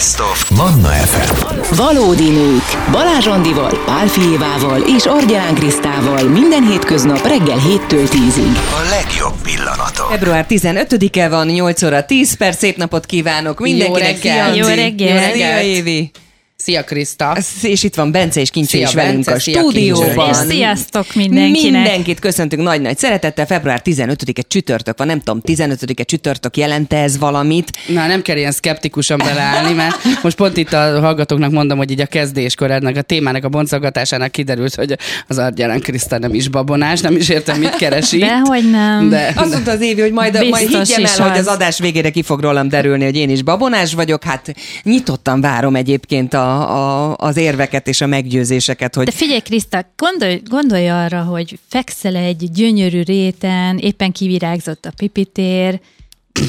Best of Manna FM. Valódi nők. Balázs Andival, Pál Fijévával és Argyán Krisztával minden hétköznap reggel 7-től 10-ig. A legjobb pillanatok. Február 15-e van, 8 óra 10 perc, szép napot kívánok mindenkinek. reggel. Szia, Jó Anci. reggel. Szia, Évi. Szia Kriszta! És itt van Bence és Kincsi Szia, is velünk Bence, a szia, stúdióban. És sziasztok mindenkinek. Mindenkit köszöntünk nagy-nagy szeretettel. Február 15-e csütörtök van, nem tudom, 15-e csütörtök jelente ez valamit. Na, nem kell ilyen szkeptikusan beleállni, mert most pont itt a hallgatóknak mondom, hogy így a kezdéskor ennek a témának a boncolgatásának kiderült, hogy az Argyelán Kriszta nem is babonás, nem is értem, mit keresi. Dehogy nem. De, Azt mondta az Évi, hogy majd, majd higgyem el, hogy az. az adás végére ki fog rólam derülni, hogy én is babonás vagyok. Hát nyitottan várom egyébként a, a, az érveket és a meggyőzéseket, hogy De figyelj, Kriszta, gondolj, gondolj arra, hogy fekszel egy gyönyörű réten, éppen kivirágzott a pipitér,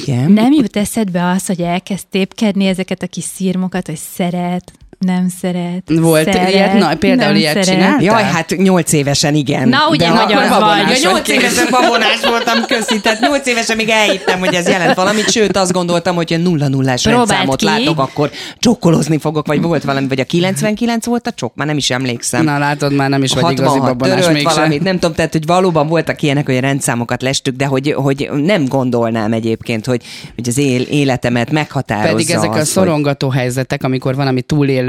igen. nem jut eszedbe az, hogy elkezd tépkedni ezeket a kis szírmokat, hogy szeret, nem szeret, Volt szeret, ilyet? Na, például ilyet szeret. csinál? Jaj, hát nyolc évesen igen. Na, ugye, De hogy babonás vagy. Ja, nyolc évesen babonás voltam, köszi. Tehát nyolc évesen még elhittem, hogy ez jelent valamit, sőt azt gondoltam, hogy ha nulla nullás rendszámot ki. látok, akkor csokolozni fogok, vagy volt valami, vagy a 99 volt a csok, már nem is emlékszem. Na látod, már nem is vagy igazi 66 babonás törölt mégsem. valamit, nem tudom, tehát hogy valóban voltak ilyenek, hogy a rendszámokat lestük, de hogy, hogy nem gondolnám egyébként, hogy, hogy az él, életemet meghatározza Pedig ezek az, a hogy- szorongató helyzetek, amikor valami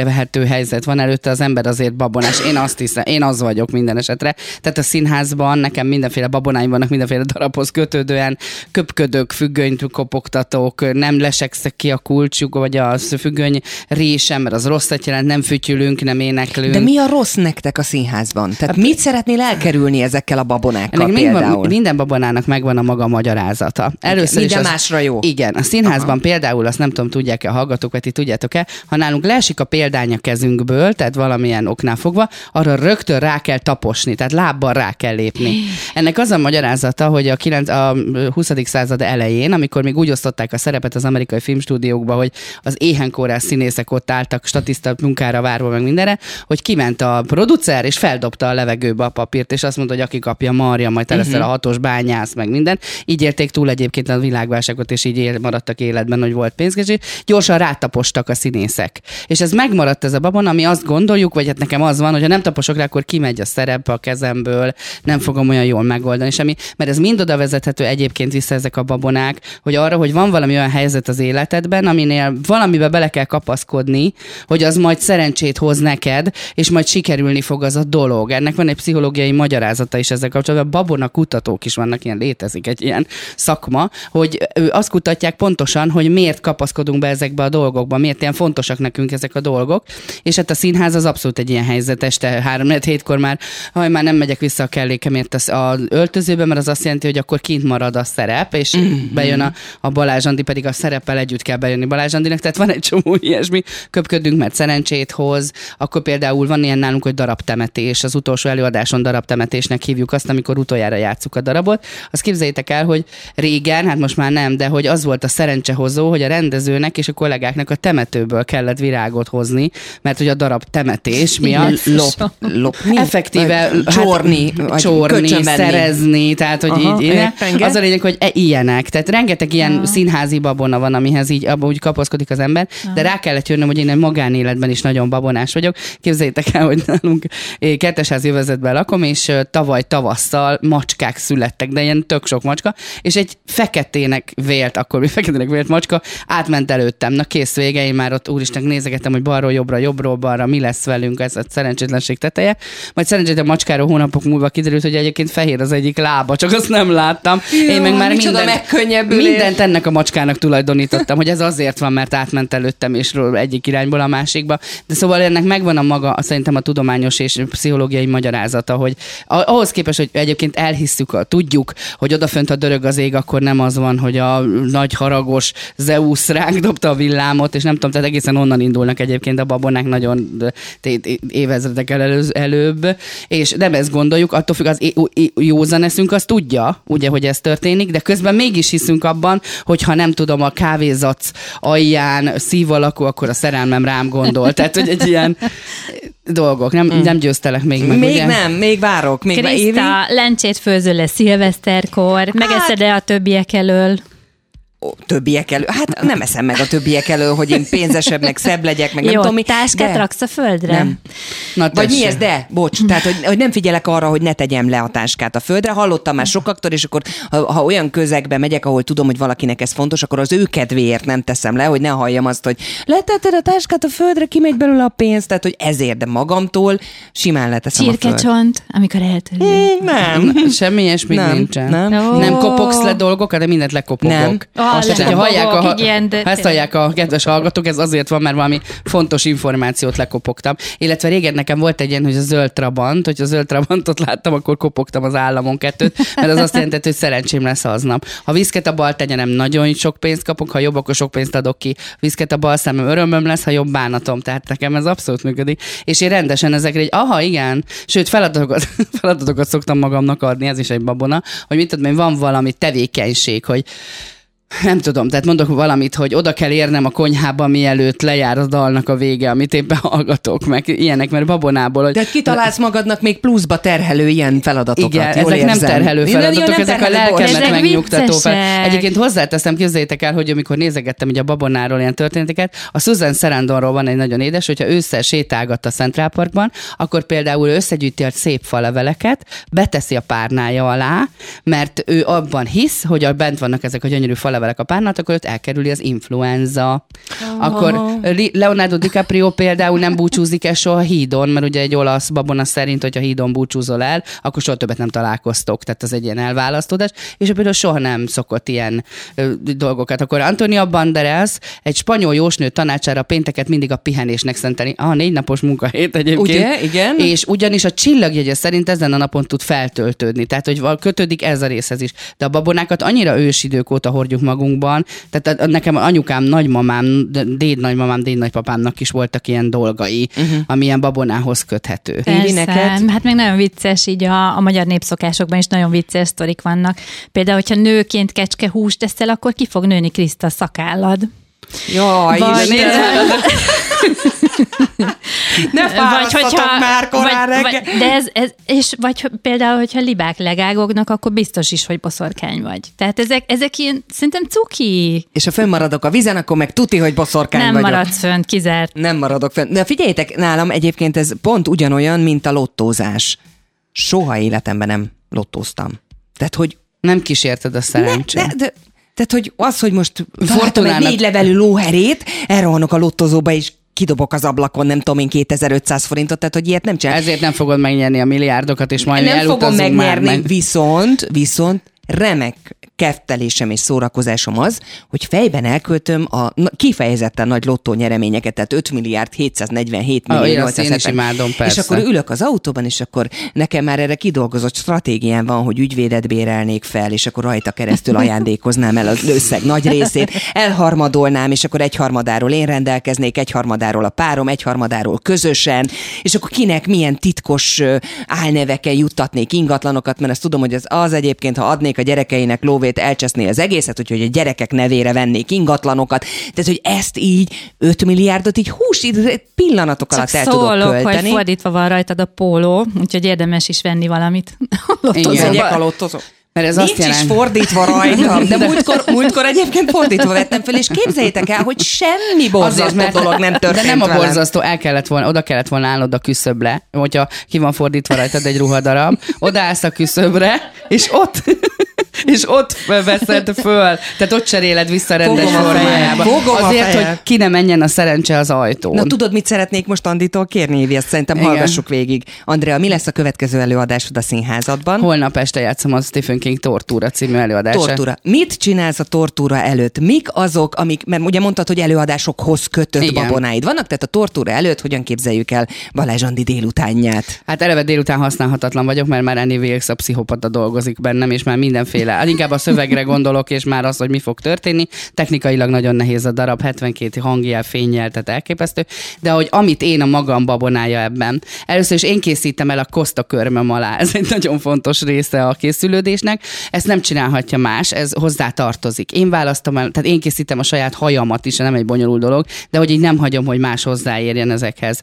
túlélhető helyzet van előtte, az ember azért babonás. Én azt hiszem, én az vagyok minden esetre. Tehát a színházban nekem mindenféle babonáim vannak, mindenféle darabhoz kötődően, köpködök, függönyt kopogtatók, nem lesekszek ki a kulcsuk, vagy a függöny résem, mert az rosszat jelent, nem fütyülünk, nem éneklünk. De mi a rossz nektek a színházban? Tehát mit szeretnél elkerülni ezekkel a babonákkal Ennek például? minden, babonának megvan a maga magyarázata. Először Minden is az, másra jó. Igen, a színházban Aha. például, azt nem tudom, tudják-e a hallgatók, vagy ti tudjátok-e, ha nálunk leesik a példány a kezünkből, tehát valamilyen oknál fogva, arra rögtön rá kell taposni, tehát lábbal rá kell lépni. Ennek az a magyarázata, hogy a, 9, a 20. század elején, amikor még úgy osztották a szerepet az amerikai filmstúdiókba, hogy az éhenkórás színészek ott álltak statiszta munkára várva meg mindenre, hogy kiment a producer, és feldobta a levegőbe a papírt, és azt mondta, hogy aki kapja marja, majd te leszel a hatos bányász, meg minden. Így érték túl egyébként a világválságot, és így él, maradtak életben, hogy volt pénzkési. Gyorsan rátapostak a színészek. És ez megmaradt ez a babon, ami azt gondoljuk, vagy hát nekem az van, hogy ha nem taposok rá, akkor kimegy a szerep a kezemből, nem fogom olyan jól megoldani semmi, mert ez mind oda vezethető egyébként vissza ezek a babonák, hogy arra, hogy van valami olyan helyzet az életedben, aminél valamibe bele kell kapaszkodni, hogy az majd szerencsét hoz neked, és majd sikerülni fog az a dolog. Ennek van egy pszichológiai magyarázata is ezzel kapcsolatban. Babona kutatók is vannak, ilyen létezik egy ilyen szakma, hogy ő azt kutatják pontosan, hogy miért kapaszkodunk be ezekbe a dolgokba, miért ilyen fontosak nekünk ezek a dolgok. És hát a színház az abszolút egy ilyen helyzet, este három hétkor már, haj, már nem megyek vissza a kellékemért az, az öltözőbe, mert az azt jelenti, hogy akkor kint marad a szerep, és mm-hmm. bejön a, a Balázs Andi, pedig a szereppel együtt kell bejönni Balázs Andinak, tehát van egy csomó ilyesmi, köpködünk, mert szerencsét hoz, akkor például van ilyen nálunk, hogy darabtemetés, az utolsó előadáson darabtemetésnek hívjuk azt, amikor utoljára játsszuk a darabot. Azt képzeljétek el, hogy régen, hát most már nem, de hogy az volt a szerencsehozó, hogy a rendezőnek és a kollégáknak a temetőből kellett virágot hozni, mert hogy a darab temetés miatt Lop, lopni? effektíve csorni, hát, csorni, szerezni, tehát hogy Aha, így, értem, az a lényeg, hogy e, ilyenek. Tehát rengeteg ilyen ja. színházi babona van, amihez így abba úgy kapaszkodik az ember, de rá kellett jönnöm, hogy én egy magánéletben is nagyon babonás vagyok. Képzeljétek el, hogy nálunk eh, kettesházi övezetben lakom, és eh, tavaly tavasszal macskák születtek, de ilyen tök sok macska, és egy feketének vélt, akkor mi feketének vélt macska átment előttem. Na kész vége, én már ott úristen nézegettem, hogy balról jobbra, jobbról balra, mi lesz velünk, ez a szerencsétlenség teteje. Majd szerencsétlen macskáról hónapok múlva kiderült, hogy egyébként fehér az egyik lába, csak azt nem láttam. Jó, én meg már mindent, mindent ennek a macskának tulajdonítottam, hogy ez azért van, mert átment előttem és egyik irányból a másikba. De szóval ennek megvan a maga, szerintem a tudományos és pszichológiai magyarázata, hogy ahhoz képest, hogy egyébként elhisszük, tudjuk, hogy odafönt a dörög az ég, akkor nem az van, hogy a nagy haragos Zeus ránk dobta a villámot, és nem tudom, tehát egészen onnan indulnak egyébként a babonák nagyon évezredekkel elő, előbb, és nem ezt gondoljuk, attól függ, az józan eszünk, az tudja, ugye, hogy ez történik, de közben mégis hiszünk abban, hogy ha nem tudom, a kávézac alján szív alakú, akkor a szerelmem rám gondol. Tehát, hogy egy ilyen dolgok. Nem, nem győztelek még meg, Még ugye? nem, még várok. Még? Kriszta, lencsét főzöl le szilveszterkor, megeszed-e a többiek elől? Többiek elő. Hát nem eszem meg a többiek elő, hogy én pénzesebb, meg szebb legyek, meg nem Jó, tudom mi. táskát de- raksz a földre? Nem. Na, Vagy mi ez, de? Bocs, tehát, hogy, hogy nem figyelek arra, hogy ne tegyem le a táskát a földre. Hallottam már sokaktól, és akkor, ha, ha olyan közegbe megyek, ahol tudom, hogy valakinek ez fontos, akkor az ő kedvéért nem teszem le, hogy ne halljam azt, hogy letetted a táskát a földre, kimegy belőle a pénz, tehát, hogy ezért, de magamtól simán leteszem a földre. Csirkecsont, amikor eltörő. Nem. Semmi ilyesmi Nem, nincsen. nem. Ó. nem kopogsz le dolgokat, de mindent lekopogok. Nem. Ah, Azt, hogyha lekopogok, hallják a, igen, de ha ezt hallják a kedves hallgatók, ez azért van, mert valami fontos információt lekopogtam. Illetve régen nekem volt egy ilyen, hogy a zöld trabant, hogyha a zöld trabantot láttam, akkor kopogtam az államon kettőt, mert az azt jelenti, hogy szerencsém lesz aznap. Ha viszket a bal tegyenem, nagyon sok pénzt kapok, ha jobb, akkor sok pénzt adok ki. Viszket a bal szemem, örömöm lesz, ha jobb bánatom. Tehát nekem ez abszolút működik. És én rendesen ezekre egy, aha, igen. Sőt, feladatokat, feladatokat szoktam magamnak adni, ez is egy babona, hogy mit tudom én, van valami tevékenység, hogy nem tudom, tehát mondok valamit, hogy oda kell érnem a konyhába, mielőtt lejár a dalnak a vége, amit éppen hallgatok, meg ilyenek, mert babonából, hogy De kitalálsz magadnak még pluszba terhelő ilyen feladatokat. igen, jól ezek nem érzem. terhelő Jó, feladatok, nem ezek a terhelő, bocs. lelkemet Ezek megnyugtató fel. Egyébként hozzáteszem, képzeljétek el, hogy amikor nézegettem ugye a babonáról ilyen történeteket, a Susan Sarandonról van egy nagyon édes, hogyha ősszel sétálgat a Central Parkban, akkor például összegyűjti a szép faleveleket, beteszi a párnája alá, mert ő abban hisz, hogy a bent vannak ezek a gyönyörű falevelek a párnát, akkor őt elkerüli az influenza. Akkor Leonardo DiCaprio például nem búcsúzik el soha a hídon, mert ugye egy olasz babona szerint, hogy a hídon búcsúzol el, akkor soha többet nem találkoztok, tehát az egy ilyen elválasztódás, és például soha nem szokott ilyen ö, dolgokat. Akkor Antonia Banderas egy spanyol jósnő tanácsára pénteket mindig a pihenésnek szenteni. Ah, négy napos munkahét egyébként. Ugye? Igen. És ugyanis a csillagjegye szerint ezen a napon tud feltöltődni, tehát hogy kötődik ez a részhez is. De a babonákat annyira ősidők óta hordjuk magunkban, tehát nekem anyukám, nagymamám, déd nagymamám, déd nagypapámnak is voltak ilyen dolgai, uh-huh. ami ilyen babonához köthető. Persze, neked? hát meg nagyon vicces, így a, a magyar népszokásokban is nagyon vicces sztorik vannak. Például, hogyha nőként kecske húst teszel, akkor ki fog nőni Kriszta szakállad. Jaj, Vagy-. ne fárasztatok már korán vagy, reggel. vagy, de ez, ez, és vagy hogy például, hogyha libák legágognak, akkor biztos is, hogy boszorkány vagy. Tehát ezek, ezek ilyen, szerintem cuki. És ha fönnmaradok a vízen, akkor meg tuti, hogy boszorkány Nem vagyok. maradsz fönt, kizárt. Nem maradok fenn. De figyeljétek, nálam egyébként ez pont ugyanolyan, mint a lottózás. Soha életemben nem lottóztam. Tehát, hogy Nem kísérted a szerencsét. ne, de, tehát, hogy az, hogy most találtam egy Fortunának- négy levelű lóherét, elrohanok a lottozóba, és kidobok az ablakon, nem tudom én, 2500 forintot, tehát, hogy ilyet nem csinál. Ezért nem fogod megnyerni a milliárdokat, és majd nem fogom megnyerni, már meg. viszont, viszont remek keftelésem és szórakozásom az, hogy fejben elköltöm a kifejezetten nagy lottó nyereményeket, tehát 5 milliárd 747 Ah, millió én azt én is 870. imádom, És persze. akkor ülök az autóban, és akkor nekem már erre kidolgozott stratégiám van, hogy ügyvédet bérelnék fel, és akkor rajta keresztül ajándékoznám el az összeg nagy részét, elharmadolnám, és akkor egyharmadáról én rendelkeznék, egyharmadáról a párom, egyharmadáról közösen, és akkor kinek milyen titkos álneveken juttatnék ingatlanokat, mert azt tudom, hogy az, az egyébként, ha adnék a gyerekeinek lóvét, elcseszné az egészet, úgyhogy a gyerekek nevére vennék ingatlanokat. Tehát, hogy ezt így 5 milliárdot így hús, pillanatok Csak alatt el tudok szólok, hogy költeni. fordítva van rajtad a póló, úgyhogy érdemes is venni valamit. Igen. A lottozó. Mert ez Nincs azt is jelenti... fordítva rajtam, de múltkor, múltkor egyébként fordítva vettem fel, és képzeljétek el, hogy semmi borzasztó dolog nem történt De nem a borzasztó, el kellett volna, oda kellett volna állnod a küszöbre, hogyha ki van fordítva rajtad egy ruhadarab, odaállsz a küszöbre, és ott, és ott veszed föl. Tehát ott cseréled vissza rendes Fogom formájába. fogom Azért, hogy ki ne menjen a szerencse az ajtón. Na tudod, mit szeretnék most Anditól kérni, Évi? Ezt szerintem Igen. hallgassuk végig. Andrea, mi lesz a következő előadásod a színházadban? Holnap este játszom a Stephen King Tortúra című előadását. Tortúra. Mit csinálsz a tortúra előtt? Mik azok, amik, mert ugye mondtad, hogy előadásokhoz kötött Igen. babonáid vannak, tehát a tortúra előtt hogyan képzeljük el Balázs Andi délutánját? Hát eleve délután használhatatlan vagyok, mert már Annie Wilkes a pszichopata dolgozik bennem, és már mindenféle. Hát inkább a szövegre gondolok, és már az, hogy mi fog történni. Technikailag nagyon nehéz a darab, 72 hangjel, fényjel, tehát elképesztő. De hogy amit én a magam babonája ebben. Először is én készítem el a koszta körmöm alá. Ez egy nagyon fontos része a készülődésnek. Valakinek. Ezt nem csinálhatja más, ez hozzá tartozik. Én választom el, tehát én készítem a saját hajamat is, nem egy bonyolult dolog, de hogy így nem hagyom, hogy más hozzáérjen ezekhez.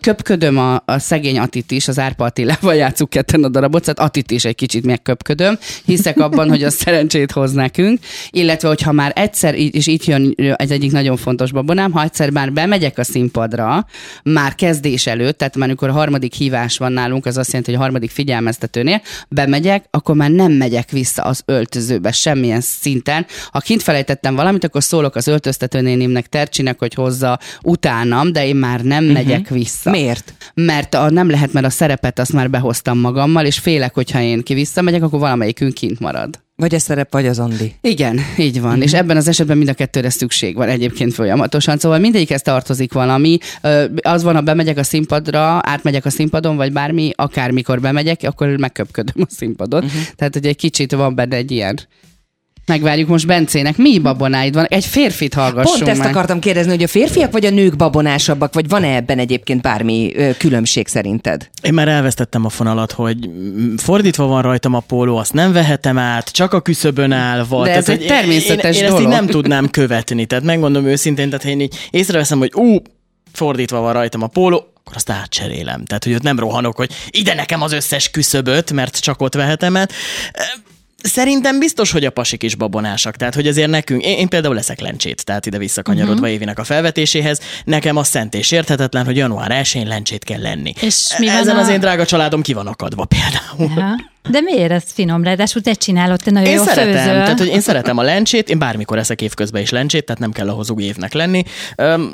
Köpködöm a, a szegény Atit is, az Árpa Attilával játszuk ketten a darabot, tehát Atit is egy kicsit megköpködöm. Hiszek abban, hogy a szerencsét hoz nekünk, illetve hogyha már egyszer, és itt jön egy egyik nagyon fontos babonám, ha egyszer már bemegyek a színpadra, már kezdés előtt, tehát már amikor a harmadik hívás van nálunk, az azt jelenti, hogy a harmadik figyelmeztetőnél bemegyek, akkor már nem megyek vissza az öltözőbe semmilyen szinten. Ha kint felejtettem valamit, akkor szólok az öltöztetőnénimnek, Tercsinek, hogy hozza utánam, de én már nem uh-huh. megyek vissza. Miért? Mert a, nem lehet, mert a szerepet azt már behoztam magammal, és félek, hogyha én ki visszamegyek, akkor valamelyikünk kint marad. Vagy a szerep, vagy az Andi. Igen, így van. Mm-hmm. És ebben az esetben mind a kettőre szükség van egyébként folyamatosan. Szóval mindegyikhez tartozik valami. Az van, ha bemegyek a színpadra, átmegyek a színpadon, vagy bármi, akármikor bemegyek, akkor megköpködöm a színpadot. Uh-huh. Tehát, hogy egy kicsit van benne egy ilyen Megvárjuk most Bencének. Mi babonáid van? Egy férfit hallgassunk Pont ezt meg. akartam kérdezni, hogy a férfiak vagy a nők babonásabbak, vagy van-e ebben egyébként bármi ö, különbség szerinted? Én már elvesztettem a fonalat, hogy fordítva van rajtam a póló, azt nem vehetem át, csak a küszöbön állva. De ez Tehát, egy természetes én, én ezt így dolog. nem tudnám követni. Tehát megmondom őszintén, tehát én így észreveszem, hogy ú, fordítva van rajtam a póló, akkor azt átcserélem. Tehát, hogy ott nem rohanok, hogy ide nekem az összes küszöböt, mert csak ott vehetem át. Szerintem biztos, hogy a pasik is babonásak. Tehát, hogy azért nekünk, én, én például leszek lencsét, tehát ide visszakanyarodva uh-huh. Évinek a felvetéséhez, nekem az szent és érthetetlen, hogy január 1-én lencsét kell lenni. És mi Ezen a- az én drága családom ki van akadva például. Aha. De miért ez finom? Ráadásul te csinálod, te nagyon Én jó szeretem, főzöl. tehát hogy én szeretem a lencsét, én bármikor eszek évközben is lencsét, tehát nem kell ahhoz új évnek lenni. Öm,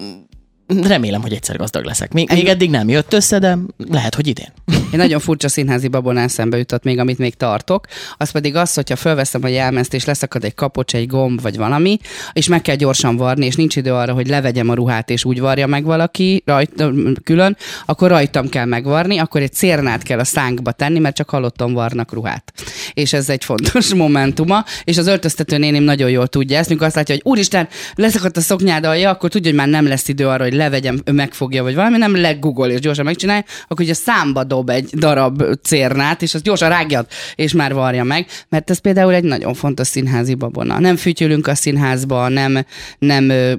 remélem, hogy egyszer gazdag leszek. Még, még eddig nem jött össze, de lehet, hogy idén. Egy nagyon furcsa színházi babonán szembe jutott még, amit még tartok. Az pedig az, hogyha fölveszem a jelmezt, és leszakad egy kapocs, egy gomb, vagy valami, és meg kell gyorsan varni, és nincs idő arra, hogy levegyem a ruhát, és úgy varja meg valaki rajt, külön, akkor rajtam kell megvarni, akkor egy cérnát kell a szánkba tenni, mert csak halottan varnak ruhát. És ez egy fontos momentuma, és az öltöztető néném nagyon jól tudja ezt, mikor azt látja, hogy úristen, leszakadt a szoknyád alja, akkor tudja, hogy már nem lesz idő arra, hogy levegyem, ő megfogja, vagy valami, nem legugol, és gyorsan megcsinálja, akkor ugye számba dob egy darab cérnát, és azt gyorsan rágjad, és már varja meg, mert ez például egy nagyon fontos színházi babona. Nem fütyülünk a színházba, nem, nem ö,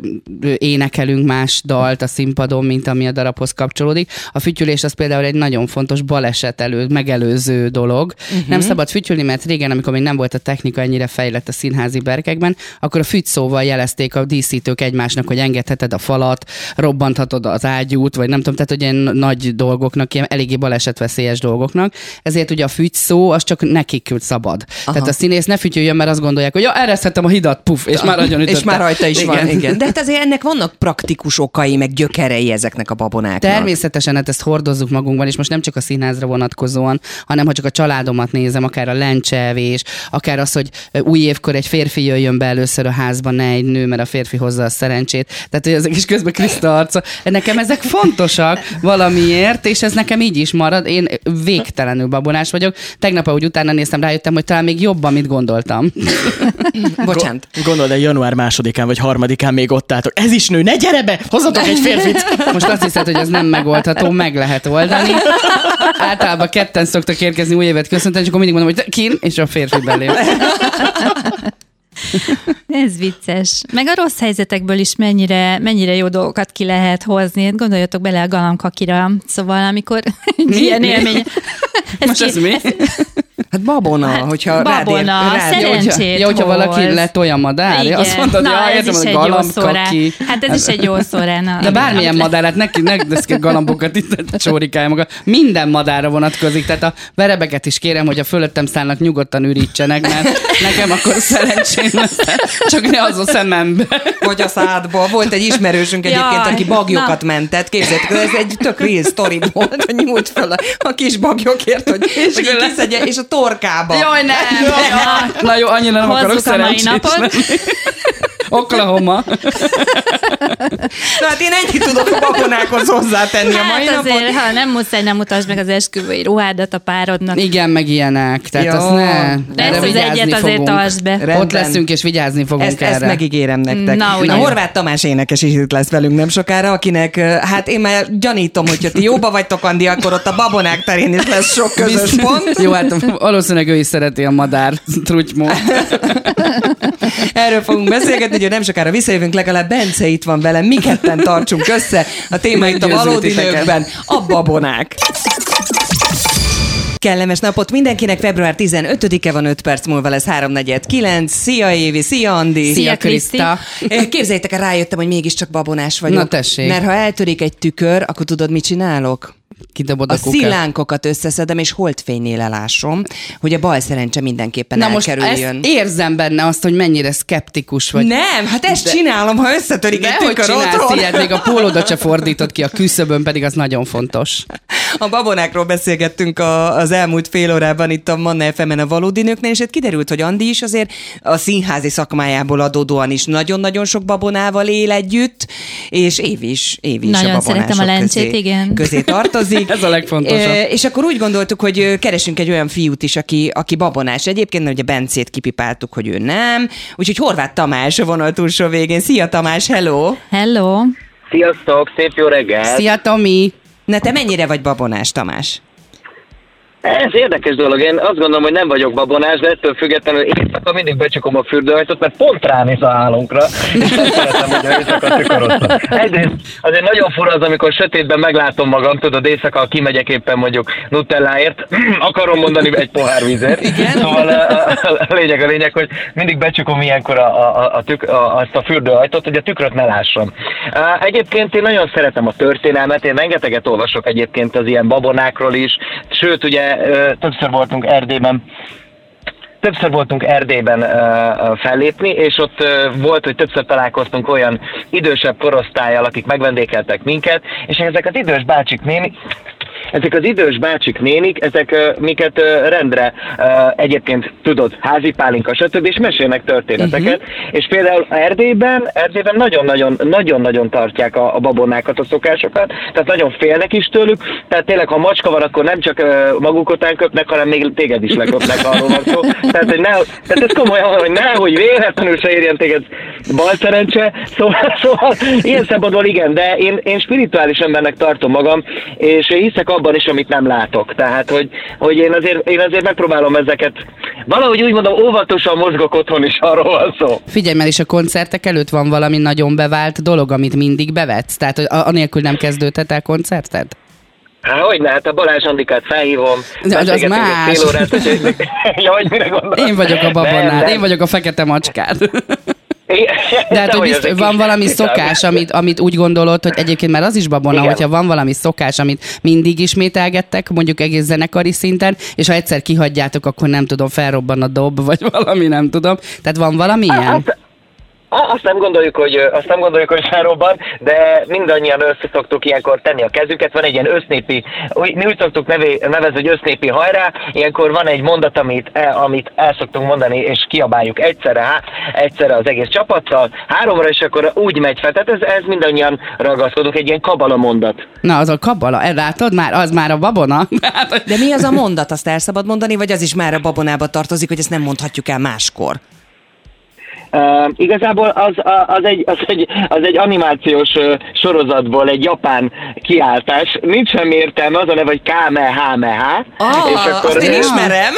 énekelünk más dalt a színpadon, mint ami a darabhoz kapcsolódik. A fütyülés az például egy nagyon fontos baleset elő, megelőző dolog. Uh-huh. Nem szabad fütyülni, mert régen, amikor még nem volt a technika ennyire fejlett a színházi berkekben, akkor a fügyszóval jelezték a díszítők egymásnak, hogy engedheted a falat, robbanthatod az ágyút, vagy nem tudom, tehát hogy ilyen nagy dolgoknak, ilyen eléggé balesetveszélyes dolgoknak. Ezért ugye a fügyszó az csak nekik szabad. Aha. Tehát a színész ne fütyüljön, mert azt gondolják, hogy ja, ereszthetem a hidat, puf, és már nagyon. És már rajta is igen. van, igen. De hát azért ennek vannak praktikus okai, meg gyökerei ezeknek a babonáknak. Természetesen, hát ezt hordozzuk magunkban, és most nem csak a színházra vonatkozóan, hanem ha csak a családomat nézem, akár a lencsevés, akár az, hogy új évkor egy férfi jöjjön be először a házba, ne egy nő, mert a férfi hozza a szerencsét. Tehát, hogy ezek is közben Kriszta arca. Nekem ezek fontosak valamiért, és ez nekem így is marad. Én végtelenül babonás vagyok. Tegnap, ahogy utána néztem, rájöttem, hogy talán még jobban, mint gondoltam. Bocsánat. Gondold el, január másodikán vagy harmadikán még ott álltok. Ez is nő, ne gyere be! Hozzatok egy férfit! Most azt hiszed, hogy ez nem megoldható, meg lehet oldani. Általában ketten szoktak érkezni új évet köszönteni, és akkor mindig mondom, hogy kin, és a férfi belép. Ez vicces. Meg a rossz helyzetekből is mennyire, mennyire jó dolgokat ki lehet hozni. Hát Gondoljatok bele a galamkakira. Szóval amikor egy ilyen Mi? élmény... Most ez mi? Hát babona, Hát hogyha babona, rád rád ér, szerencsét hogyha- Ja, hogyha valaki letolja a madár, Igen. azt mondod, Na, ja, ez értem, is hogy egy jó galamb kaki. Hát ez is egy jó szó rá. na. De bármilyen madár, hát neki ne galambokat itt csórikálja maga. Minden madárra vonatkozik, tehát a verebeket is kérem, hogy a fölöttem szállnak nyugodtan ürítsenek, mert nekem akkor szerencsém lesz, csak ne az a szemembe. Vagy a szádba. Volt egy ismerősünk egyébként, Jaj, aki bagyokat na. mentett. Képzeljétek, ez egy tök real story volt, hogy nyújt fel a, a kis bagyokért, hogy, hogy így kiszedje, és a torkába. Jaj, nem! Na jó, annyira nem akarok Hozzuk a mai napot. Oklahoma. Na hát én ennyit tudok a babonákhoz hozzátenni a mai Hát napon. azért, ha nem muszáj, nem mutasd meg az esküvői ruhádat a párodnak. Igen, meg ilyenek. Tehát Jó. azt ne. De ezt az egyet azért fogunk. tartsd be. Rendben. Ott leszünk és vigyázni fogunk Ezt, erre. ezt megígérem nektek. Na, Na, ugye. Horváth Tamás énekes is itt lesz velünk nem sokára, akinek, hát én már gyanítom, hogyha ti jóba vagytok, Andi, akkor ott a babonák terén is lesz sok közös pont. Jó, hát valószínűleg ő is szereti a madár trutymót. Erről fogunk beszélgetni, hogy nem sokára visszajövünk, legalább Bence itt van velem, mi ketten tartsunk össze. A téma itt a valódi nőkben, a babonák. Kellemes napot mindenkinek, február 15-e van, 5 perc múlva lesz 3.49. Szia Évi, szia Andi. Szia, Krista. Eh, Képzeljétek el, rájöttem, hogy mégiscsak babonás vagyok. Na, tessék. Mert ha eltörik egy tükör, akkor tudod, mit csinálok? Kidobod A, a, kukát. szilánkokat összeszedem, és holdfénynél elásom, hogy a bal szerencse mindenképpen Na most elkerüljön. ezt érzem benne azt, hogy mennyire szkeptikus vagy. Nem, hát ezt De- csinálom, ha összetörik De egy hogy csinálsz ilyet, még a pólódat se fordítod ki a küszöbön, pedig az nagyon fontos. A babonákról beszélgettünk a, az elmúlt fél órában itt a Manna fm a valódi nőknél, és hát kiderült, hogy Andi is azért a színházi szakmájából adódóan is nagyon-nagyon sok babonával él együtt, és Év is, Év is Nagyon a babonások szeretem a lencsét, közé, igen. közé tartozik. Ez a legfontosabb. És akkor úgy gondoltuk, hogy keresünk egy olyan fiút is, aki, aki babonás. Egyébként, mert ugye Bencét kipipáltuk, hogy ő nem. Úgyhogy Horváth Tamás a vonal túlsó végén. Szia Tamás, hello! Hello! Sziasztok, szép jó reggel! Szia, Tomi! Na te mennyire vagy babonás, Tamás? Ez érdekes dolog, én azt gondolom, hogy nem vagyok babonás, de ettől függetlenül éjszaka mindig becsukom a fürdőajtót, mert pont ránéz a hálónkra, és nem szeretem, hogy éjszaka. Egyrészt azért nagyon fura az, amikor sötétben meglátom magam, tudod, éjszaka kimegyek éppen mondjuk Nutelláért, akarom mondani egy pohár vizet. Igen. Szóval a, a, a, lényeg a lényeg, hogy mindig becsukom ilyenkor a, a, a, tük, a, azt a fürdőajtót, hogy a tükröt ne lássam. Egyébként én nagyon szeretem a történelmet, én rengeteget olvasok egyébként az ilyen babonákról is, sőt ugye többször voltunk Erdélyben. Többször voltunk Erdélyben ö, fellépni, és ott ö, volt, hogy többször találkoztunk olyan idősebb korosztályjal, akik megvendékeltek minket, és ezek az idős bácsik néni, ezek az idős bácsik nénik, ezek miket rendre egyébként tudod, házi pálinka, stb. és mesélnek történeteket, uh-huh. és például Erdélyben, Erdélyben nagyon-nagyon, nagyon-nagyon tartják a, a babonákat, a szokásokat, tehát nagyon félnek is tőlük, tehát tényleg, ha macska van, akkor nem csak maguk után köpnek, hanem még téged is leköpnek, arról van szó. Tehát, hogy ne, tehát ez komolyan hogy nehogy véletlenül se érjen téged bal szerencse, szóval, szóval ilyen szempontból igen, de én, én spirituális embernek tartom magam, és hiszek abban is, amit nem látok. Tehát, hogy, hogy én, azért, én azért megpróbálom ezeket, valahogy úgy mondom, óvatosan mozgok otthon is, arról van szó. Figyelj, mert is a koncertek előtt van valami nagyon bevált dolog, amit mindig bevetsz? Tehát, hogy anélkül nem kezdődhet el koncerted? Há, hogy ne, hát a Balázs Andikát felhívom. De az más. Fél órát, hogy... ja, hogy mire gondolsz? Én vagyok a babonád, én vagyok a fekete macskád. De hát, hogy bizt, van valami szokás, amit, amit úgy gondolod, hogy egyébként már az is babona, Igen. hogyha van valami szokás, amit mindig ismételgettek, mondjuk egész zenekari szinten, és ha egyszer kihagyjátok, akkor nem tudom, felrobban a dob, vagy valami, nem tudom. Tehát van valami ilyen? Hát, Azt nem gondoljuk, hogy, azt nem gondoljuk, hogy felrobban, de mindannyian össze szoktuk ilyenkor tenni a kezüket. Van egy ilyen össznépi, mi úgy szoktuk nevé, nevezni, hogy össznépi hajrá. Ilyenkor van egy mondat, amit, el, amit el szoktunk mondani, és kiabáljuk egyszerre, há, egyszerre az egész csapattal, háromra, és akkor úgy megy fel. Tehát ez, ez mindannyian ragaszkodunk, egy ilyen kabala mondat. Na, az a kabala, el látod már, az már a babona. Hát, De mi az a mondat, azt el szabad mondani, vagy az is már a babonába tartozik, hogy ezt nem mondhatjuk el máskor? Uh, igazából az, az, egy, az, egy, az egy animációs sorozatból egy japán kiáltás. Nincs semmi értelme, az a neve, hogy Kamehameha. Ah, azt én ismerem.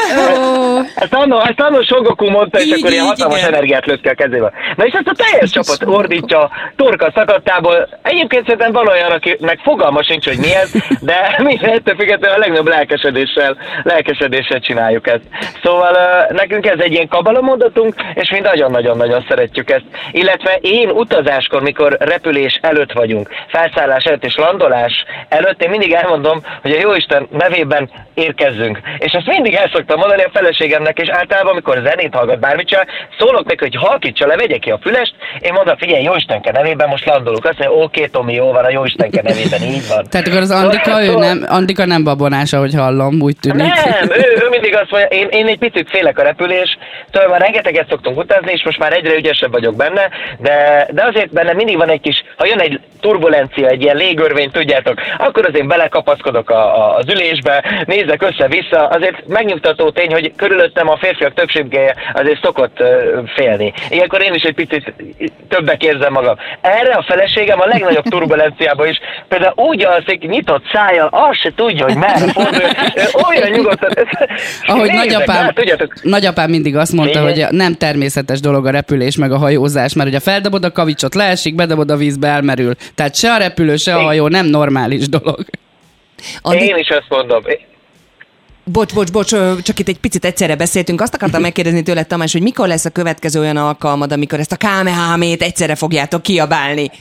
Ezt annó, ezt annó Sogoku mondta, és Így, akkor ilyen hatalmas igen. energiát lőtt ki a kezébe. Na és ezt a teljes csapat ordítja torka szakadtából. Egyébként szerintem van olyan, akinek fogalma sincs, hogy mi ez, de mi ettől függetlenül a legnagyobb lelkesedéssel, lelkesedéssel csináljuk ezt. Szóval uh, nekünk ez egy ilyen kabalamondatunk, és mi nagyon-nagyon-nagyon szeretjük ezt. Illetve én utazáskor, mikor repülés előtt vagyunk, felszállás előtt és landolás előtt, én mindig elmondom, hogy a Jóisten nevében érkezzünk. És ezt mindig el szoktam mondani a feleségemnek, és általában, amikor zenét hallgat bármit csinál, szólok neki, hogy halkítsa le, vegye ki a fülest, én mondom, figyelj, Jóistenke nevében most landolunk. Azt mondja, oké, Tomi, jó van, a Jóistenke nevében, így van. Tehát akkor az Andika, ő nem, Andika nem babonás, ahogy hallom, úgy tűnik. Nem, ő, ő mindig azt mondja, én, én egy picit félek a repülés, szóval már rengeteget szoktunk utazni, és most már egyre ügyesebb vagyok benne, de, de azért benne mindig van egy kis, ha jön egy turbulencia, egy ilyen légörvény, tudjátok, akkor azért belekapaszkodok a, a, az ülésbe, nézek össze-vissza, azért megnyugtató tény, hogy körülöttem a férfiak többsége azért szokott félni. Ilyenkor én is egy picit többek érzem magam. Erre a feleségem a legnagyobb turbulenciában is, például úgy alszik, nyitott szájjal, azt se tudja, hogy merre fordul, olyan nyugodtan. Ahogy Nézek, nagyapám, hát, tudjátok, nagyapám mindig azt mondta, Igen. hogy nem természetes dolog a repülés meg a hajózás, mert ugye feldobod a kavicsot, leesik, bedobod a vízbe, elmerül. Tehát se a repülő, se a hajó nem normális dolog. Andi, én is azt mondom. bocs, bocs, bocs, csak itt egy picit egyszerre beszéltünk. Azt akartam megkérdezni tőled, Tamás, hogy mikor lesz a következő olyan alkalmad, amikor ezt a kámehámét egyszerre fogjátok kiabálni?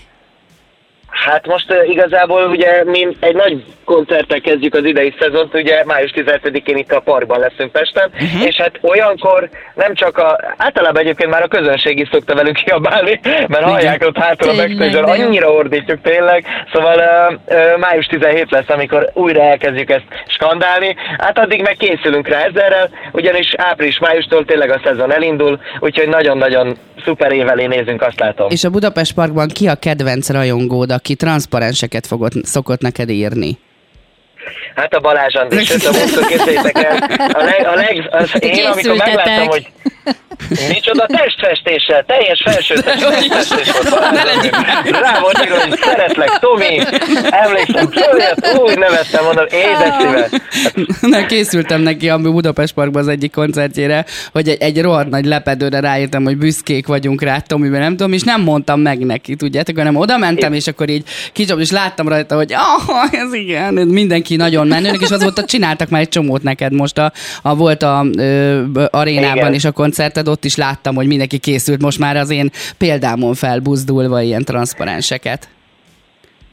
Hát most uh, igazából ugye mi egy nagy koncerttel kezdjük az idei szezont, ugye május 17-én itt a parkban leszünk Pesten, uh-huh. és hát olyankor nem csak a, általában egyébként már a közönség is szokta velünk kiabálni, mert hallják ott hátul a backstage annyira ordítjuk tényleg, szóval uh, uh, május 17 lesz, amikor újra elkezdjük ezt skandálni, hát addig meg készülünk rá ezerrel, ugyanis április-májustól tényleg a szezon elindul, úgyhogy nagyon-nagyon szuper év elé nézünk, azt látom. És a Budapest Parkban ki a kedvenc rajongód, aki transzparenseket fogott, szokott neked írni? Hát a Balázs András, sőt a múltkor képzeljétek el, a leg, a leg, az én amikor megláttam, hogy micsoda testfestéssel, teljes felső testfestés volt Balázs András. Rá volt írva, hogy szeretlek, Tomi, emlékszem, úgy nevettem, mondom, édes szíves. Na, készültem neki a Budapest Parkban az egyik koncertjére, hogy egy, egy rohadt nagy lepedőre ráírtam, hogy büszkék vagyunk rá, Tomiben nem tudom, és nem mondtam meg neki, tudjátok, hanem oda mentem, és akkor így kicsom, és láttam rajta, hogy ah, ez igen, mindenki nagyon menőnek, és azóta csináltak már egy csomót neked most a, a volt a ö, arénában Igen. is a koncerted, ott is láttam, hogy mindenki készült most már az én példámon felbuzdulva ilyen transzparenseket.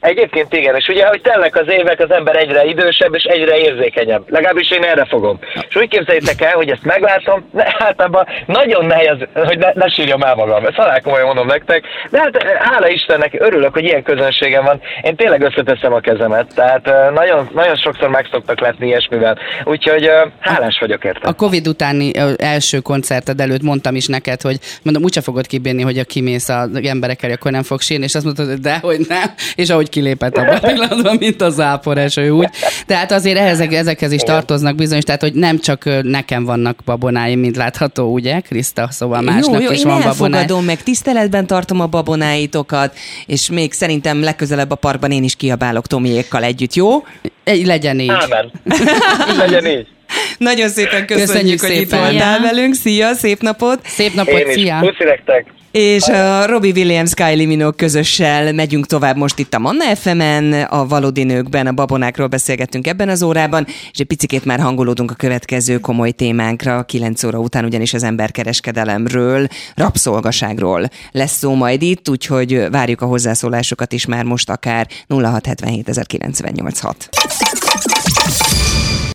Egyébként igen, és ugye, hogy telnek az évek, az ember egyre idősebb és egyre érzékenyebb. Legalábbis én erre fogom. És úgy képzeljétek el, hogy ezt meglátom, ne, általában nagyon nehéz, hogy ne, ne sírjam el magam. Ezt halál komolyan mondom nektek. De hát hála Istennek, örülök, hogy ilyen közönségem van. Én tényleg összeteszem a kezemet. Tehát nagyon, nagyon sokszor meg szoktak letni ilyesmivel. Úgyhogy hálás vagyok érte. A Covid utáni első koncerted előtt mondtam is neked, hogy mondom, úgyse fogod kibírni, hogy a kimész az emberekkel, akkor nem fog sírni, és azt mondtad, hogy dehogy nem, és ahogy kilépett abban a pillanatban, mint a zápor eső úgy. Tehát azért ehhez, ezekhez is tartoznak bizonyos, tehát hogy nem csak nekem vannak babonáim, mint látható, ugye, Kriszta, szóval másnak jó, jó, is én van babonája. elfogadom, meg tiszteletben tartom a babonáitokat, és még szerintem legközelebb a parkban én is kiabálok Tomiékkal együtt, jó? Egy, legyen így. Ámen. Legyen így. Nagyon szépen köszönjük, Köszönjük hogy itt szépen. voltál Ja. velünk. Szia, szép napot! Szép napot, Én is. szia! Nektek. És a Robbie Williams, Kylie Minogue közössel megyünk tovább most itt a Manna fm a valódi nőkben, a babonákról beszélgettünk ebben az órában, és egy picikét már hangolódunk a következő komoly témánkra, 9 óra után ugyanis az emberkereskedelemről, rabszolgaságról lesz szó majd itt, úgyhogy várjuk a hozzászólásokat is már most akár 0677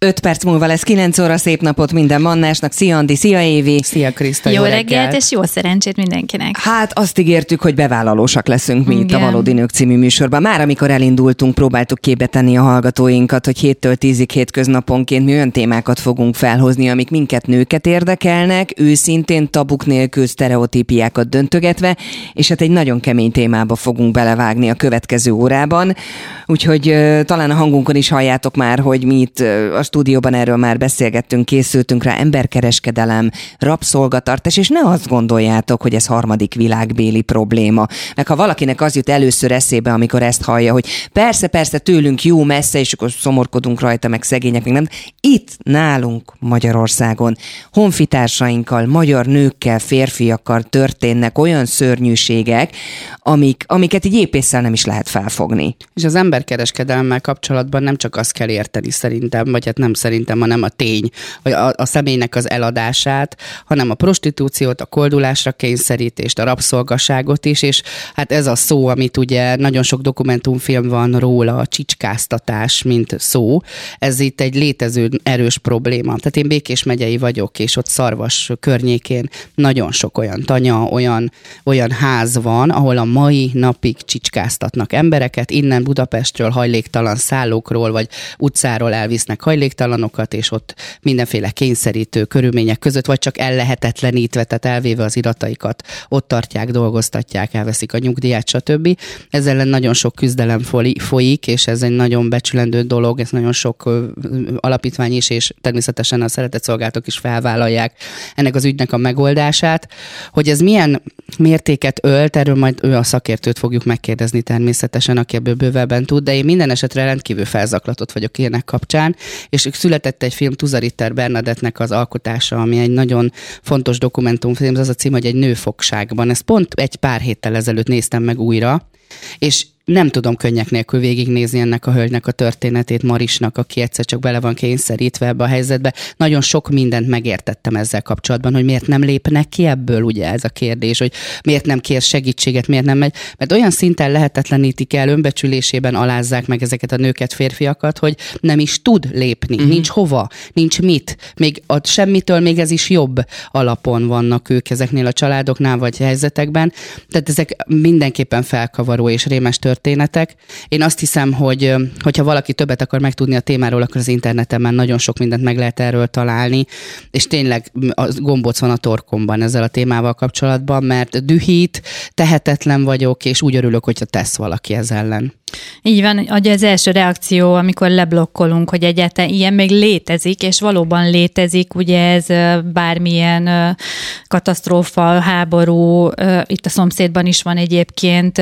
5 perc múlva lesz 9 óra, szép napot minden mannásnak. Szia Andi, szia Évi! Szia Kriszta, Jó reggelt, és jó szerencsét mindenkinek. Hát azt ígértük, hogy bevállalósak leszünk mi itt a. Valódi Nők című műsorban. Már amikor elindultunk, próbáltuk képbe tenni a hallgatóinkat, hogy héttől tízig hétköznaponként mi olyan témákat fogunk felhozni, amik minket nőket érdekelnek, őszintén tabuk nélkül sztereotípiákat döntögetve, és hát egy nagyon kemény témába fogunk belevágni a következő órában. Úgyhogy talán a hangunkon is halljátok már, hogy mi itt a stúdióban erről már beszélgettünk, készültünk rá emberkereskedelem, rabszolgatartás, és ne azt gondoljátok, hogy ez harmadik világbéli probléma. Meg ha valakinek az jut először eszébe, amikor ezt hallja, hogy persze, persze tőlünk jó messze, és akkor szomorkodunk rajta, meg szegények, meg nem. Itt nálunk Magyarországon honfitársainkkal, magyar nőkkel, férfiakkal történnek olyan szörnyűségek, amik, amiket így épésszel nem is lehet felfogni. És az emberkereskedelemmel kapcsolatban nem csak azt kell érteni szerintem, vagy hát nem szerintem, hanem a tény, hogy a, a személynek az eladását, hanem a prostitúciót, a koldulásra kényszerítést, a rabszolgaságot is, és hát ez a szó, amit ugye nagyon sok dokumentumfilm van róla, a csicskáztatás, mint szó, ez itt egy létező erős probléma. Tehát én Békés megyei vagyok, és ott Szarvas környékén nagyon sok olyan tanya, olyan, olyan ház van, ahol a mai napig csicskáztatnak embereket, innen Budapestről hajléktalan szállókról, vagy utcáról elvisznek hajléktalan hajléktalanokat, és ott mindenféle kényszerítő körülmények között, vagy csak ellehetetlenítve, tehát elvéve az irataikat, ott tartják, dolgoztatják, elveszik a nyugdíját, stb. Ezzel ellen nagyon sok küzdelem folyik, és ez egy nagyon becsülendő dolog, ez nagyon sok alapítvány is, és természetesen a szeretett szolgáltok is felvállalják ennek az ügynek a megoldását. Hogy ez milyen mértéket ölt, erről majd ő a szakértőt fogjuk megkérdezni természetesen, aki ebből bővebben tud, de én minden esetre rendkívül felzaklatott vagyok ilyenek kapcsán, és született egy film Tuzaritter Bernadettnek az alkotása, ami egy nagyon fontos dokumentumfilm, az a cím, hogy egy nőfogságban. Ezt pont egy pár héttel ezelőtt néztem meg újra, és nem tudom könnyek nélkül végignézni ennek a hölgynek a történetét, Marisnak, aki egyszer csak bele van kényszerítve ebbe a helyzetbe. Nagyon sok mindent megértettem ezzel kapcsolatban, hogy miért nem lépnek ki ebből, ugye ez a kérdés, hogy miért nem kér segítséget, miért nem megy, mert olyan szinten lehetetlenítik el, önbecsülésében alázzák meg ezeket a nőket, férfiakat, hogy nem is tud lépni, uh-huh. nincs hova, nincs mit, még a semmitől még ez is jobb alapon vannak ők ezeknél a családoknál vagy helyzetekben, tehát ezek mindenképpen felkavaró és rémes történet történetek. Én azt hiszem, hogy hogyha valaki többet akar megtudni a témáról, akkor az interneten már nagyon sok mindent meg lehet erről találni, és tényleg a gombóc van a torkomban ezzel a témával kapcsolatban, mert dühít, tehetetlen vagyok, és úgy örülök, hogyha tesz valaki ez ellen. Így van, hogy az első reakció, amikor leblokkolunk, hogy egyáltalán ilyen még létezik, és valóban létezik, ugye ez bármilyen katasztrófa, háború, itt a szomszédban is van egyébként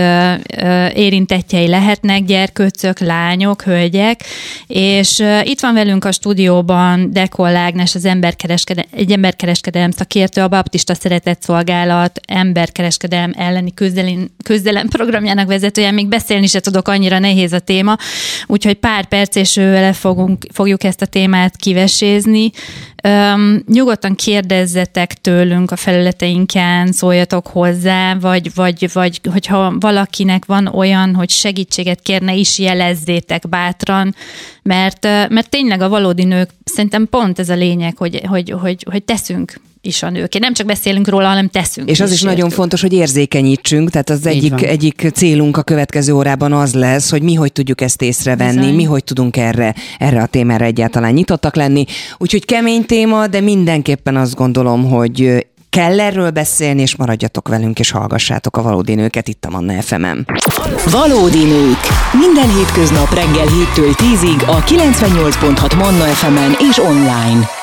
érintettjei lehetnek, gyerkőcök, lányok, hölgyek, és itt van velünk a stúdióban Dekol Ágnes, az emberkereskedelem, egy emberkereskedelem szakértő, a Baptista Szeretett Szolgálat emberkereskedelem elleni küzdelem, küzdelem programjának vezetője, még beszélni se tudok annyira nehéz a téma, úgyhogy pár perc és ővele fogunk, fogjuk ezt a témát kivesézni. Üm, nyugodtan kérdezzetek tőlünk a felületeinken, szóljatok hozzá, vagy, vagy, vagy hogyha valakinek van olyan, hogy segítséget kérne, is jelezzétek bátran, mert, mert tényleg a valódi nők, szerintem pont ez a lényeg, hogy, hogy, hogy, hogy teszünk is a nők. Nem csak beszélünk róla, hanem teszünk. És az is, is nagyon fontos, hogy érzékenyítsünk, tehát az egyik, egyik célunk a következő órában az lesz, hogy mi hogy tudjuk ezt észrevenni, Bizony. mi hogy tudunk erre, erre a témára egyáltalán nyitottak lenni. Úgyhogy kemény téma, de mindenképpen azt gondolom, hogy kell erről beszélni, és maradjatok velünk, és hallgassátok a Valódi Nőket itt a Manna fm -en. Valódi Nők. Minden hétköznap reggel 7-től 10-ig a 98.6 Manna fm és online.